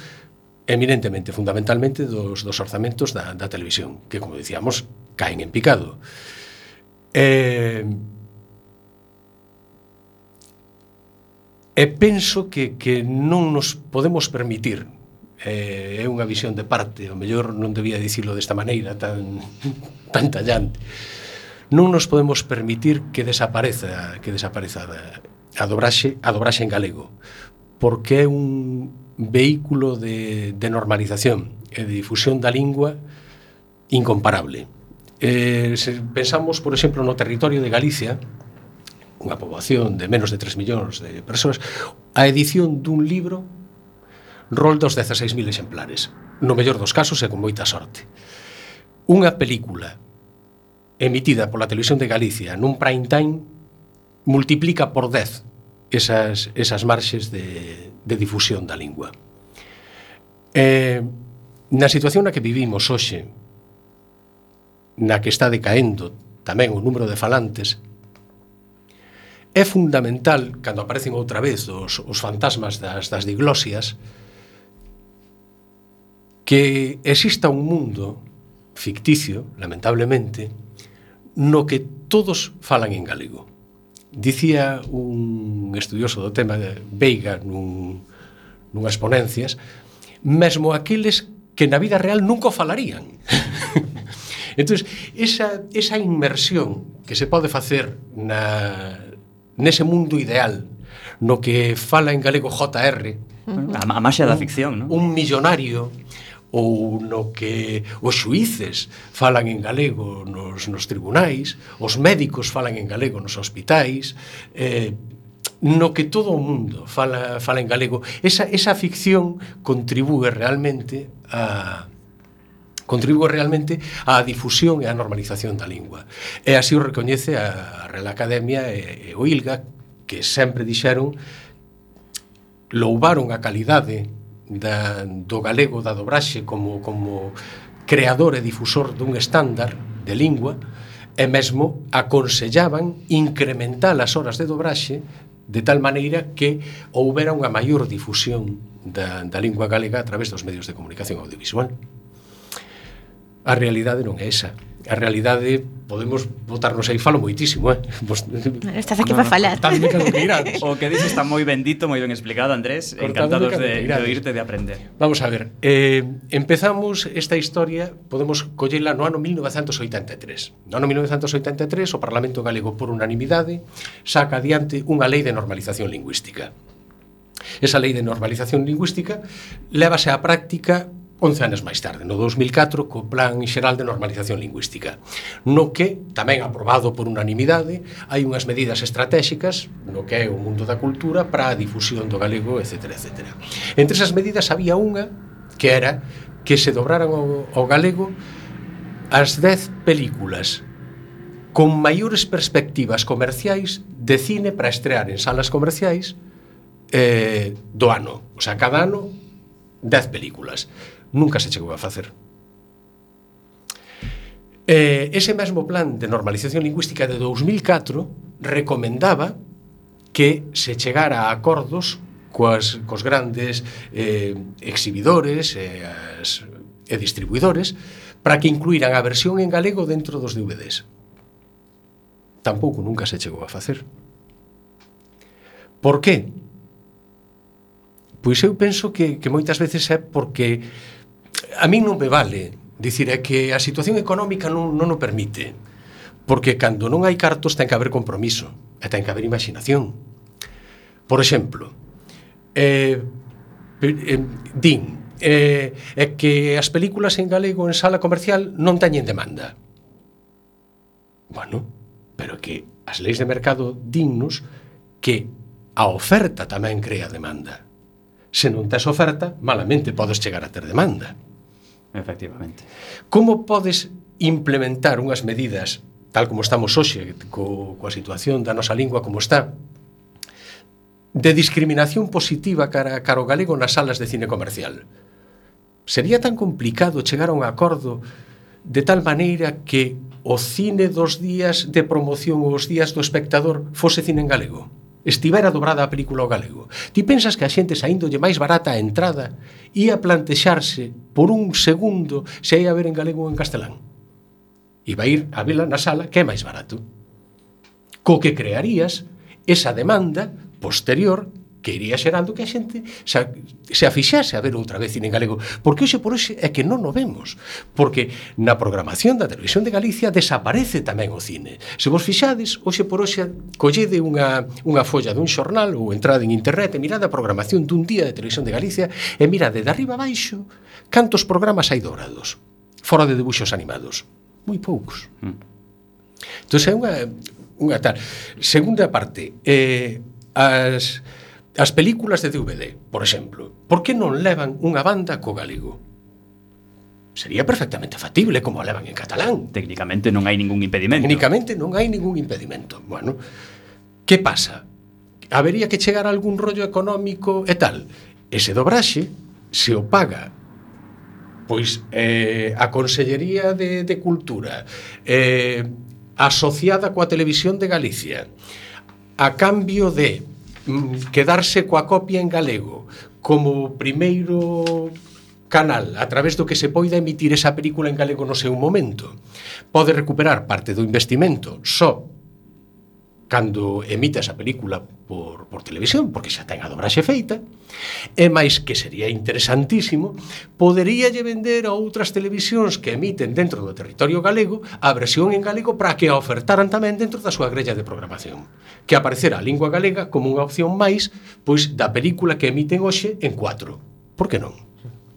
eminentemente, fundamentalmente, dos, dos orzamentos da, da televisión, que, como dicíamos, caen en picado. Eh, e penso que, que non nos podemos permitir eh, é unha visión de parte, o mellor non debía dicilo desta maneira tan, tan tallante. Non nos podemos permitir que desapareza, que desapareza a, a dobraxe, a dobraxe en galego, porque é un vehículo de, de normalización e de difusión da lingua incomparable. Eh, se pensamos, por exemplo, no territorio de Galicia, unha poboación de menos de 3 millóns de persoas, a edición dun libro rolda os 16.000 exemplares. No mellor dos casos e con moita sorte. Unha película emitida pola Televisión de Galicia nun prime time multiplica por 10 esas, esas marxes de, de difusión da lingua. Eh, na situación na que vivimos hoxe, na que está decaendo tamén o número de falantes, é fundamental, cando aparecen outra vez os, os fantasmas das, das diglosias, que exista un mundo ficticio, lamentablemente, no que todos falan en galego. Dicía un estudioso do tema de Veiga nun, nunhas ponencias, mesmo aqueles que na vida real nunca falarían. entón, esa, esa inmersión que se pode facer na, nese mundo ideal no que fala en galego JR, A, a máxia da ficción, non? Un millonario ou no que os xuíces falan en galego nos, nos tribunais, os médicos falan en galego nos hospitais, eh, no que todo o mundo fala, fala en galego. Esa, esa ficción contribúe realmente a contribúe realmente á difusión e á normalización da lingua. E así o recoñece a Real Academia e, e o ILGA, que sempre dixeron louvaron a calidade da, do galego da dobraxe como, como creador e difusor dun estándar de lingua e mesmo aconsellaban incrementar as horas de dobraxe de tal maneira que houbera unha maior difusión da, da lingua galega a través dos medios de comunicación audiovisual. A realidade non é esa a realidade podemos botarnos aí falo moitísimo, eh. Vos, Estás aquí para falar. Que o que dices está moi bendito, moi ben explicado, Andrés. Cortadme Encantados de, de oírte, de aprender. Vamos a ver. Eh, empezamos esta historia, podemos collela no ano 1983. No ano 1983 o Parlamento Galego por unanimidade saca adiante unha lei de normalización lingüística. Esa lei de normalización lingüística lévase á práctica 11 anos máis tarde, no 2004, co Plan Xeral de Normalización Lingüística, no que, tamén aprobado por unanimidade, hai unhas medidas estratégicas no que é o mundo da cultura para a difusión do galego, etc. etc. Entre esas medidas había unha que era que se dobraran ao, ao galego as 10 películas con maiores perspectivas comerciais de cine para estrear en salas comerciais eh, do ano. O sea, cada ano 10 películas nunca se chegou a facer. Eh, ese mesmo plan de normalización lingüística de 2004 recomendaba que se chegara a acordos coas, cos grandes eh, exhibidores e, as, e distribuidores para que incluíran a versión en galego dentro dos DVDs. Tampouco nunca se chegou a facer. Por que? Pois eu penso que, que moitas veces é porque a min non me vale. Dicir, é que a situación económica non, non o permite. Porque cando non hai cartos ten que haber compromiso e ten que haber imaginación. Por exemplo, eh, eh, din, eh, é que as películas en galego en sala comercial non teñen demanda. Bueno, pero que as leis de mercado dignos que a oferta tamén crea demanda. Se non tes oferta, malamente podes chegar a ter demanda. Efectivamente. Como podes implementar unhas medidas tal como estamos hoxe co, coa situación da nosa lingua como está de discriminación positiva cara, cara ao galego nas salas de cine comercial. Sería tan complicado chegar a un acordo de tal maneira que o cine dos días de promoción ou os días do espectador fose cine en galego? estivera dobrada a película ao galego. Ti pensas que a xente saíndolle máis barata a entrada ia plantexarse por un segundo se ia ver en galego ou en castelán. Iba a ir a vela na sala que é máis barato. Co que crearías esa demanda posterior que iría xerando que a xente se, se afixase a ver outra vez cine en galego, porque hoxe por hoxe é que non o vemos, porque na programación da Televisión de Galicia desaparece tamén o cine. Se vos fixades, hoxe por hoxe collede unha, unha folla dun xornal ou entrade en internet e mirade a programación dun día de Televisión de Galicia e mirade de arriba abaixo cantos programas hai dobrados, fora de debuxos animados. Moi poucos. Mm. Entón é unha, unha tal. Segunda parte, eh, as As películas de DVD, por exemplo, por que non levan unha banda co galego? Sería perfectamente factible como a levan en catalán. Técnicamente non hai ningún impedimento. Técnicamente non hai ningún impedimento. Bueno, que pasa? Habería que chegar a algún rollo económico e tal. Ese dobraxe se o paga pois eh, a Consellería de, de Cultura eh, asociada coa Televisión de Galicia a cambio de quedarse coa copia en galego como primeiro canal a través do que se poida emitir esa película en galego no seu momento. Pode recuperar parte do investimento só cando emita esa película por, por televisión, porque xa ten a dobraxe feita, e máis que sería interesantísimo, poderíalle vender a outras televisións que emiten dentro do territorio galego a versión en galego para que a ofertaran tamén dentro da súa grella de programación, que aparecera a lingua galega como unha opción máis pois da película que emiten hoxe en 4. Por que non?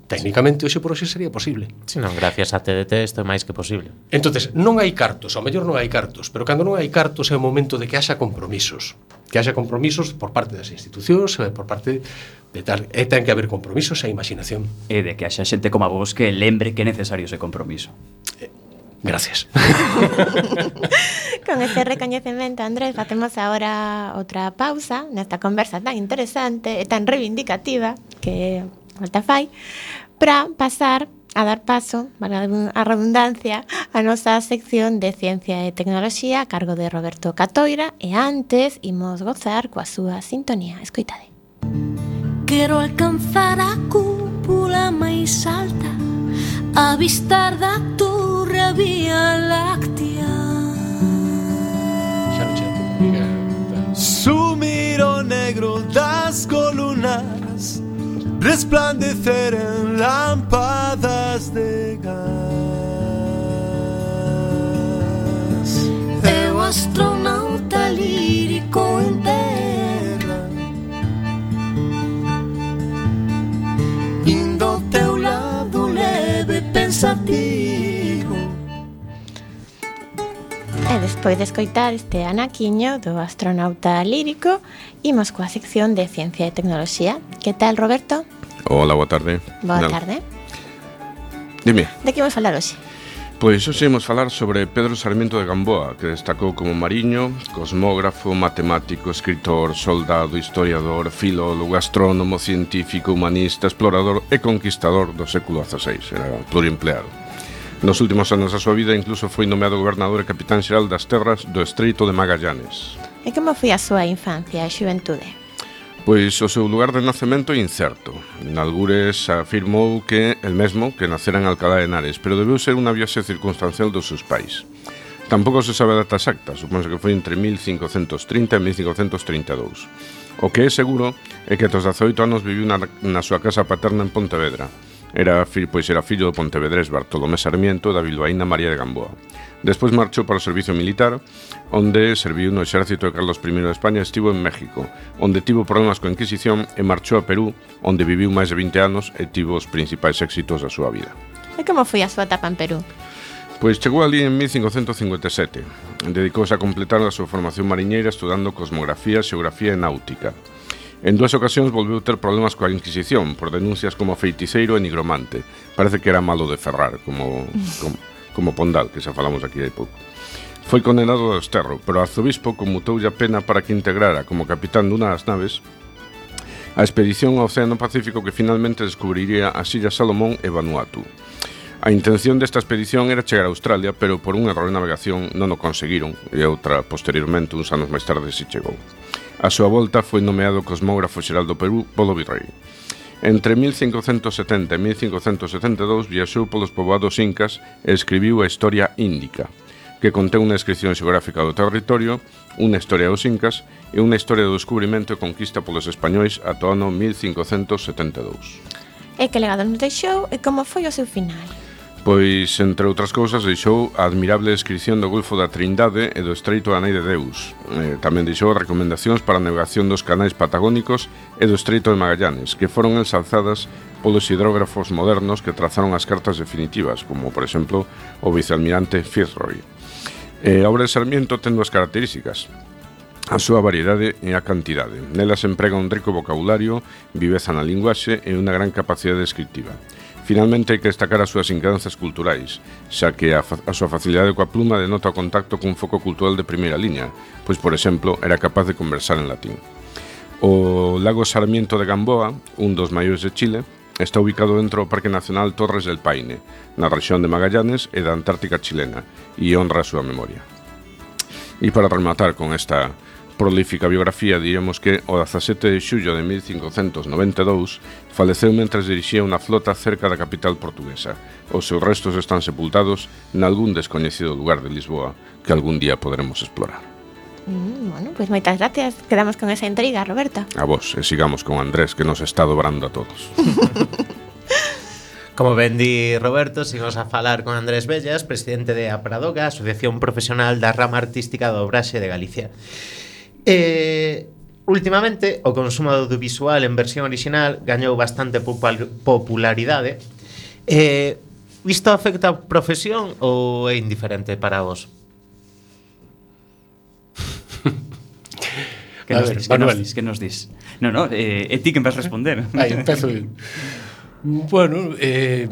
Técnicamente hoxe por hoxe sería posible. Si non, gracias a TDT isto é máis que posible. Entonces, non hai cartos, ao mellor non hai cartos, pero cando non hai cartos é o momento de que haxa compromisos. Que haxa compromisos por parte das institucións, eh, por parte de tal, e ten que haber compromisos e imaginación. E de que haxa xente como a vos que lembre que é necesario ese compromiso. Eh, Gracias. Con este recoñecemento, Andrés, facemos agora outra pausa nesta conversa tan interesante e tan reivindicativa que falta fai, para pasar a dar paso, para a redundancia, a nosa sección de Ciencia e Tecnoloxía a cargo de Roberto Catoira e antes imos gozar coa súa sintonía. Escoitade. Quero alcanzar a cúpula máis alta avistar da turra vía láctea. Xa non xa Sumir o negro das colunas Resplandecer en lámpadas de gas Eu astronauta lírico en terra. Indo ao teu lado leve pensativo E despois de escoitar este anaquiño do astronauta lírico, imos coa sección de Ciencia e Tecnoloxía. Que tal, Roberto? Hola, boa tarde. Boa Nada. tarde. Dime. De que imos falar hoxe? Pois hoxe imos falar sobre Pedro Sarmiento de Gamboa, que destacou como mariño, cosmógrafo, matemático, escritor, soldado, historiador, filólogo, astrónomo, científico, humanista, explorador e conquistador do século XVI. Era pluriempleado. Nos últimos anos da súa vida incluso foi nomeado gobernador e capitán xeral das terras do Estreito de Magallanes. E como foi a súa infancia e xuventude? Pois o seu lugar de nacemento é incerto. Nalgures afirmou que el mesmo que nacera en Alcalá de Henares, pero debeu ser unha viaxe circunstancial dos seus pais. Tampouco se sabe a data exacta, supónse que foi entre 1530 e 1532. O que é seguro é que aos 18 anos viviu na, na súa casa paterna en Pontevedra, Era fillo, pois era fillo do pontevedrés Bartolomé Sarmiento e da bilbaína María de Gamboa. Despois marchou para o servizo militar, onde serviu no exército de Carlos I de España e estivo en México, onde tivo problemas coa Inquisición e marchou a Perú, onde viviu máis de 20 anos e tivo os principais éxitos da súa vida. E como foi a súa etapa en Perú? Pois chegou ali en 1557. Dedicouse a completar a súa formación mariñeira estudando cosmografía, xeografía e náutica. En dúas ocasións volveu ter problemas coa Inquisición por denuncias como feiticeiro e nigromante. Parece que era malo de ferrar, como, como, como Pondal, que xa falamos aquí hai pouco. Foi condenado ao desterro, pero o arzobispo conmutoulle a pena para que integrara como capitán dunha das naves a expedición ao Océano Pacífico que finalmente descubriría as Illas Salomón e Vanuatu. A intención desta expedición era chegar a Australia, pero por un error de navegación non o conseguiron e outra posteriormente uns anos máis tarde si chegou. A súa volta foi nomeado cosmógrafo xeral do Perú polo virrei. Entre 1570 e 1572 viaxou polos poboados incas e escribiu a Historia Índica, que contén unha descripción xeográfica do territorio, unha historia dos incas e unha historia do descubrimento e conquista polos españois ata o ano 1572. E que legado nos deixou e como foi o seu final? Pois, entre outras cousas, deixou a admirable descripción do Golfo da Trindade e do Estreito da Nai de Deus. Eh, tamén deixou recomendacións para a navegación dos canais patagónicos e do Estreito de Magallanes, que foron ensalzadas polos hidrógrafos modernos que trazaron as cartas definitivas, como, por exemplo, o vicealmirante Fitzroy. Eh, a obra de Sarmiento ten dúas características a súa variedade e a cantidade. Nelas emprega un rico vocabulario, viveza na linguaxe e unha gran capacidade descriptiva. Finalmente hai que destacar as súas inquedanzas culturais, xa que a, a súa facilidade coa pluma denota o contacto cun foco cultural de primeira liña, pois, por exemplo, era capaz de conversar en latín. O lago Sarmiento de Gamboa, un dos maiores de Chile, está ubicado dentro do Parque Nacional Torres del Paine, na rexión de Magallanes e da Antártica chilena, e honra a súa memoria. E para rematar con esta prolífica biografía diríamos que o 17 de xullo de 1592 faleceu mentres dirixía unha flota cerca da capital portuguesa. Os seus restos están sepultados nalgún descoñecido lugar de Lisboa que algún día poderemos explorar. Mm, bueno, pois pues moitas gracias. Quedamos con esa intriga, Roberta. A vos, e sigamos con Andrés, que nos está dobrando a todos. Como ben di Roberto, sigamos a falar con Andrés Bellas, presidente de Apradoga, Asociación Profesional da Rama Artística do Obraxe de Galicia. Eh, Últimamente, o consumo audiovisual en versión orixinal gañou bastante popularidade. Eh, isto afecta a profesión ou é indiferente para vos? que nos, ver, dis, que, nos dis, que nos dis? No, no, eh, é ti que me vas responder. Aí, empezo eu. Bueno, eh,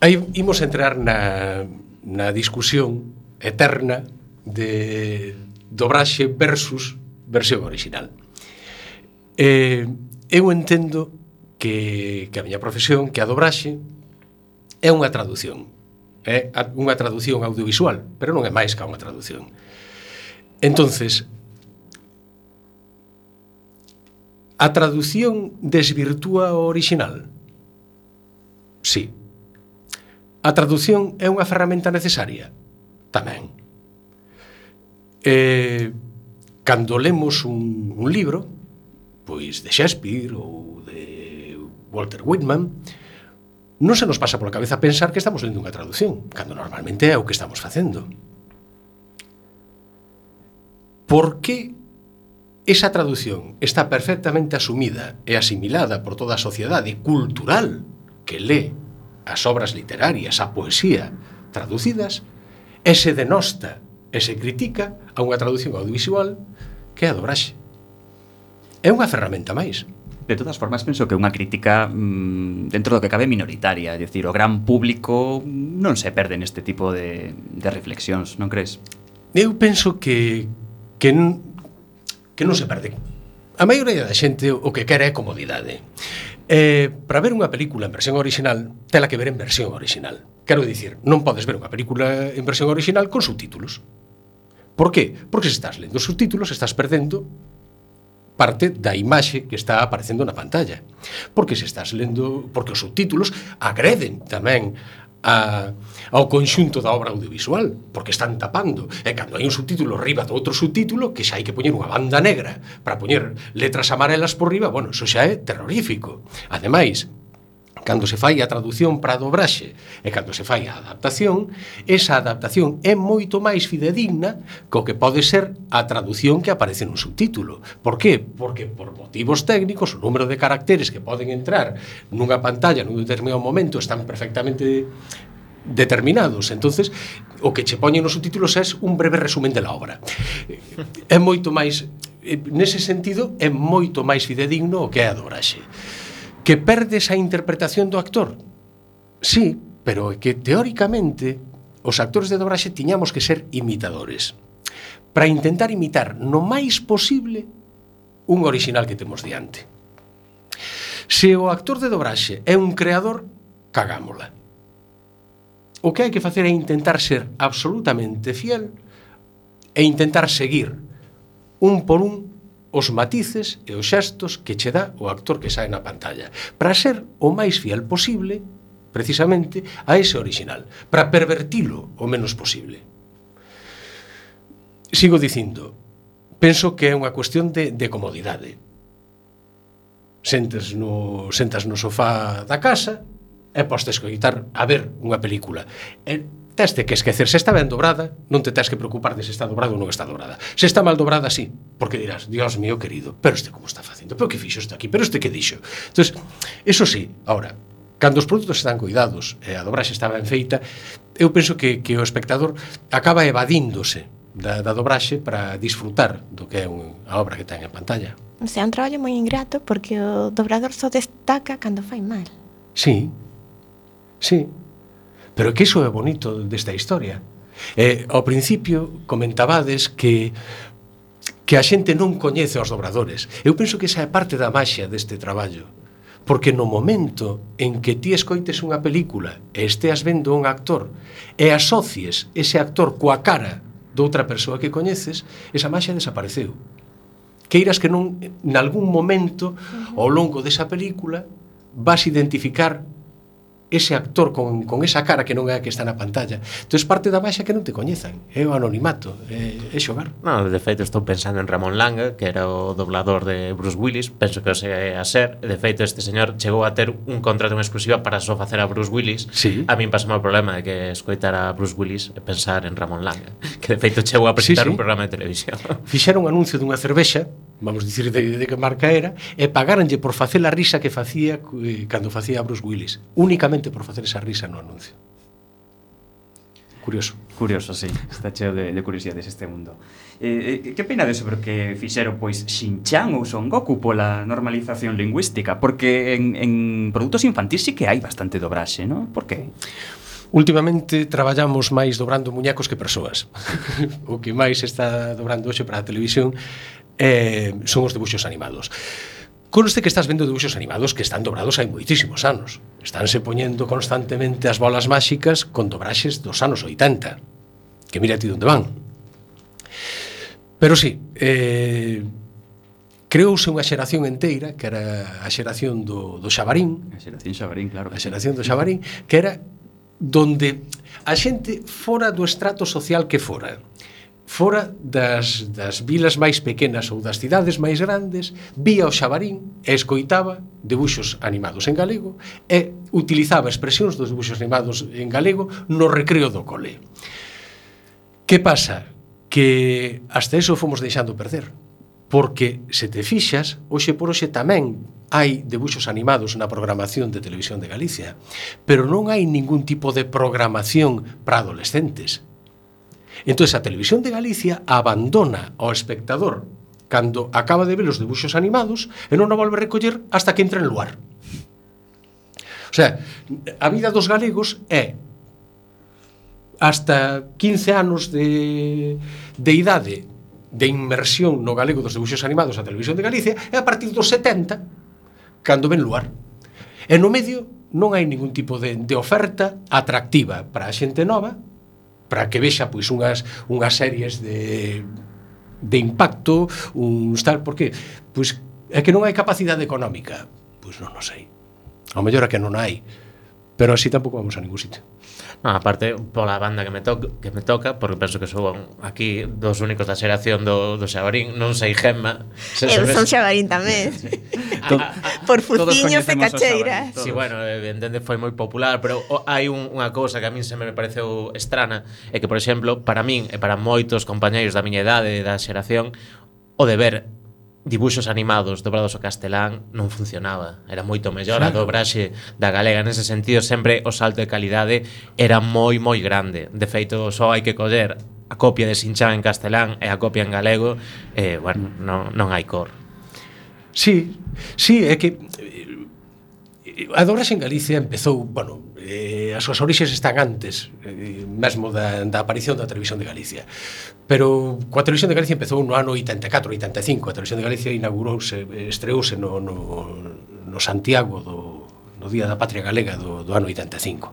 aí imos entrar na, na discusión eterna de dobraxe versus versión original. Eh, eu entendo que, que a miña profesión, que a dobraxe, é unha traducción. É eh, unha traducción audiovisual, pero non é máis que unha traducción. Entonces, a traducción desvirtúa o original? Sí. A traducción é unha ferramenta necesaria? Tamén. Eh, cando lemos un, un libro, pois de Shakespeare ou de Walter Whitman, non se nos pasa pola cabeza pensar que estamos lendo unha traducción, cando normalmente é o que estamos facendo. Por que esa traducción está perfectamente asumida e asimilada por toda a sociedade cultural que lee as obras literarias, a poesía traducidas, e se denosta e se critica a unha traducción audiovisual que é a dobraxe. É unha ferramenta máis. De todas formas, penso que é unha crítica mm, dentro do que cabe minoritaria, é dicir, o gran público non se perde neste tipo de, de reflexións, non crees? Eu penso que que, que non se perde. A maioría da xente o que quere é comodidade. Eh, para ver unha película en versión original, tela que ver en versión original. Quero dicir, non podes ver unha película en versión original con subtítulos. Por qué? Porque se estás lendo subtítulos estás perdendo parte da imaxe que está aparecendo na pantalla. Porque se estás lendo, porque os subtítulos agreden tamén a, ao conxunto da obra audiovisual, porque están tapando. E cando hai un subtítulo riba do outro subtítulo, que xa hai que poñer unha banda negra para poñer letras amarelas por riba, bueno, eso xa é terrorífico. Ademais, Cando se fai a traducción para a dobraxe e cando se fai a adaptación, esa adaptación é moito máis fidedigna co que pode ser a traducción que aparece nun subtítulo. Por qué? Porque por motivos técnicos o número de caracteres que poden entrar nunha pantalla nun determinado momento están perfectamente determinados. Entonces, o que che poñen nos subtítulos é un breve resumen de la obra. É moito máis eh, nese sentido é moito máis fidedigno o que é a dobraxe. Que perdes a interpretación do actor? Sí, pero é que teóricamente os actores de dobraxe tiñamos que ser imitadores para intentar imitar no máis posible un original que temos diante. Se o actor de dobraxe é un creador, cagámola. O que hai que facer é intentar ser absolutamente fiel e intentar seguir un por un os matices e os xestos que che dá o actor que sae na pantalla, para ser o máis fiel posible, precisamente, a ese original, para pervertilo o menos posible. Sigo dicindo, penso que é unha cuestión de, de comodidade. Sentes no, sentas no sofá da casa e postes coitar a ver unha película. E teste que esquecer se está ben dobrada, non te tens que preocupar de se está dobrada ou non está dobrada. Se está mal dobrada, sí, porque dirás, Dios mío querido, pero este como está facendo? Pero que fixo está aquí? Pero este que dixo? Entonces, eso sí, ahora, cando os produtos están cuidados e a dobraxe está ben feita, eu penso que, que o espectador acaba evadíndose da, da dobraxe para disfrutar do que é un, a obra que ten en pantalla. O sea, un traballo moi ingrato porque o dobrador só destaca cando fai mal. Sí, sí, Pero que iso é bonito desta historia. Eh, ao principio comentabades que que a xente non coñece aos dobradores. Eu penso que esa é parte da maxia deste traballo. Porque no momento en que ti escoites unha película e esteas vendo un actor e asocies ese actor coa cara doutra persoa que coñeces, esa maxia desapareceu. Queiras que non, nalgún momento, ao longo desa película, vas identificar ese actor con, con esa cara que non é a que está na pantalla. Entón, parte da baixa que non te coñezan. É o anonimato, é, é xogar. No, de feito, estou pensando en Ramón Langa, que era o doblador de Bruce Willis, penso que o sei a ser. De feito, este señor chegou a ter un contrato en exclusiva para só facer a Bruce Willis. Sí. A min pasou o problema de que escoitar a Bruce Willis e pensar en Ramón Langa, que de feito chegou a presentar sí, sí. un programa de televisión. Fixeron un anuncio dunha cervexa, vamos dicir de, de que marca era, e pagaranlle por facer a risa que facía eh, cando facía a Bruce Willis. Únicamente simplemente por facer esa risa no anuncio. Curioso. Curioso, sí. Está cheo de, de curiosidades este mundo. Eh, eh, que opinades sobre o que fixeron pois Xinchang ou Son Goku pola normalización lingüística? Porque en, en produtos infantís sí que hai bastante dobraxe, non? Por que? Últimamente traballamos máis dobrando muñecos que persoas. o que máis está dobrando hoxe para a televisión eh, son os debuxos animados. Conste que estás vendo debuxos animados que están dobrados hai moitísimos anos. Estánse poñendo constantemente as bolas máxicas con dobraxes dos anos 80. Que mira ti onde van. Pero sí, eh, creouse unha xeración enteira, que era a xeración do, do Xabarín. A xeración Xabarín, claro. A xeración do Xabarín, que era donde a xente fora do estrato social que fora fora das, das vilas máis pequenas ou das cidades máis grandes, vía o xabarín e escoitaba debuxos animados en galego e utilizaba expresións dos debuxos animados en galego no recreo do cole. Que pasa? Que hasta eso fomos deixando perder. Porque, se te fixas, hoxe por hoxe tamén hai debuxos animados na programación de Televisión de Galicia, pero non hai ningún tipo de programación para adolescentes Entón, a Televisión de Galicia abandona ao espectador cando acaba de ver os debuxos animados e non o volve recoller hasta que entra en luar. O sea, a vida dos galegos é hasta 15 anos de, de idade de inmersión no galego dos debuxos animados a televisión de Galicia e a partir dos 70 cando ven luar. E no medio non hai ningún tipo de, de oferta atractiva para a xente nova para que vexa pois unhas unhas series de de impacto, uns tal, por que? Pois é que non hai capacidade económica. Pois non, o sei. Ao mellor é que non hai, pero así tampouco vamos a ningún sitio. No, aparte, pola banda que me, to que me toca, porque penso que sou aquí dos únicos da xeración do, do Xabarín, non sei Gemma. Se Eu son Xabarín tamén. Por fuciños de cacheiras. Si, sí, bueno, entende, foi moi popular, pero o, hai un, unha cousa que a min se me pareceu estrana, é que, por exemplo, para min e para moitos compañeiros da miña idade da xeración, o deber dibuxos animados dobrados ao castelán non funcionaba. Era moito mellor a dobraxe da galega. Nese sentido, sempre o salto de calidade era moi, moi grande. De feito, só hai que coller a copia de Sinchan en castelán e a copia en galego, e, bueno, non, non hai cor. Sí, sí, é que a Dobras en Galicia empezou, bueno, eh, as súas orixes están antes eh, mesmo da, da aparición da televisión de Galicia. Pero coa televisión de Galicia empezou no ano 84, 85, a televisión de Galicia inaugurouse, estreouse no, no, no Santiago do, no Día da Patria Galega do, do ano 85.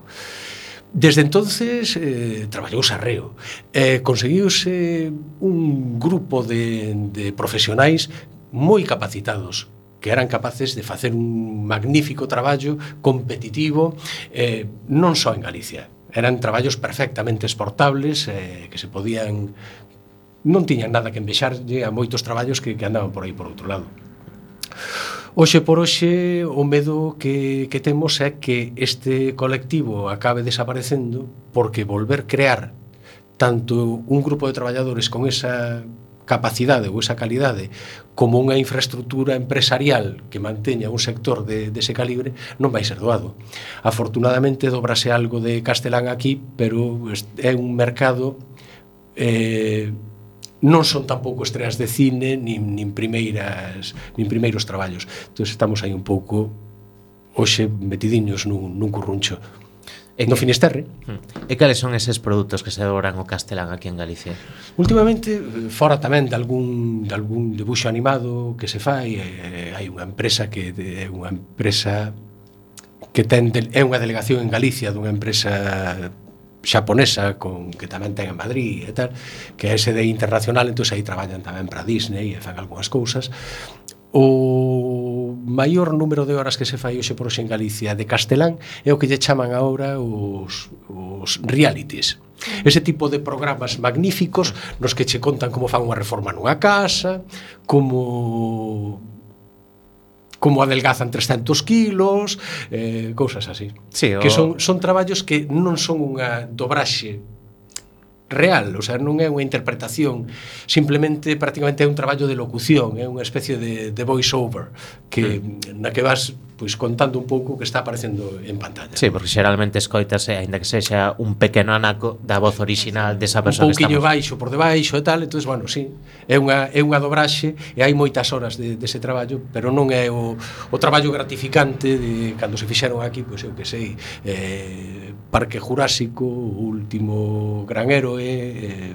Desde entonces eh, traballouse arreo. Eh, conseguiuse un grupo de, de profesionais moi capacitados que eran capaces de facer un magnífico traballo competitivo eh, non só en Galicia. Eran traballos perfectamente exportables eh, que se podían non tiñan nada que envexarlle a moitos traballos que, que andaban por aí por outro lado. Oxe por hoxe o medo que, que temos é que este colectivo acabe desaparecendo porque volver crear tanto un grupo de traballadores con esa capacidade ou esa calidade como unha infraestructura empresarial que manteña un sector de, dese calibre non vai ser doado. Afortunadamente dobrase algo de castelán aquí, pero é un mercado eh, non son tampouco estreas de cine nin, nin primeiras nin primeiros traballos. Entón estamos aí un pouco hoxe metidiños nun, nun curruncho en no Finisterre. E cales son eses produtos que se adoran o castelán aquí en Galicia? Últimamente, fora tamén de algún, de algún debuxo animado que se fai, eh, hai unha empresa que é unha empresa que ten de, é unha delegación en Galicia dunha empresa xaponesa con que tamén ten en Madrid e tal, que é sede internacional, entón aí traballan tamén para Disney e fan algunhas cousas. O maior número de horas que se fai hoxe por hoxe en Galicia de castelán é o que lle chaman agora os, os realities. Ese tipo de programas magníficos nos que che contan como fan unha reforma nunha casa, como como adelgazan 300 kilos, eh, cousas así. Sí, o... Que son, son traballos que non son unha dobraxe real, o sea, non é unha interpretación, simplemente prácticamente é un traballo de locución, é unha especie de, de voice over que hmm. na que vas pois contando un pouco o que está aparecendo en pantalla. Sí, porque xeralmente escoitase, eh, aínda que sexa un pequeno anaco da voz original desa persoa que estamos. Baixo por debaixo e tal, entonces bueno, sí, é unha é unha dobraxe e hai moitas horas de dese traballo, pero non é o, o traballo gratificante de cando se fixeron aquí, pois eu que sei, eh, Parque Jurásico, o último gran héroe Eh,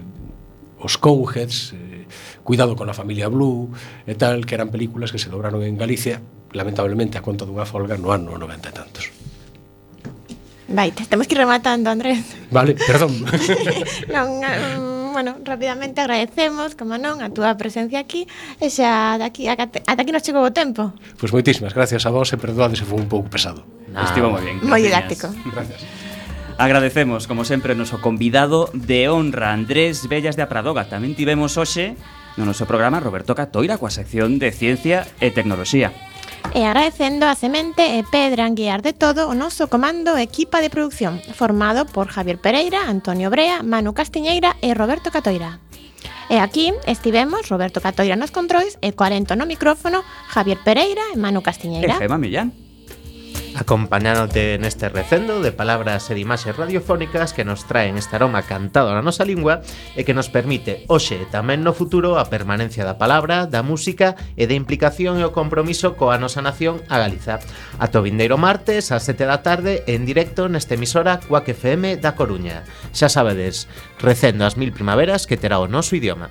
Os Cowheads, eh, Cuidado con a familia Blue e tal, que eran películas que se dobraron en Galicia, lamentablemente a conta dunha folga no ano 90 e tantos. Vai, te temos que ir rematando, Andrés. Vale, perdón. non, um, bueno, rapidamente agradecemos, como non, a túa presencia aquí e xa daqui, ata aquí nos chegou o tempo. Pois pues moitísimas gracias a vos e perdoade se foi un pouco pesado. Estivo moi ben. Moi didáctico. Gracias. Agradecemos, como sempre, o noso convidado de honra, Andrés Bellas de Apradoga. Tamén tivemos hoxe no noso programa Roberto Catoira coa sección de Ciencia e Tecnoloxía. E agradecendo a Semente e Pedra en guiar de todo o noso comando e equipa de producción, formado por Javier Pereira, Antonio Brea, Manu Castiñeira e Roberto Catoira. E aquí estivemos Roberto Catoira nos controis e coarento no micrófono Javier Pereira e Manu Castiñeira. E Gema Millán acompañándote neste recendo de palabras e de imaxes radiofónicas que nos traen este aroma cantado na nosa lingua e que nos permite hoxe e tamén no futuro a permanencia da palabra, da música e da implicación e o compromiso coa nosa nación a Galiza. A vindeiro martes ás 7 da tarde en directo nesta emisora Cuac FM da Coruña. Xa sabedes, recendo as mil primaveras que terá o noso idioma.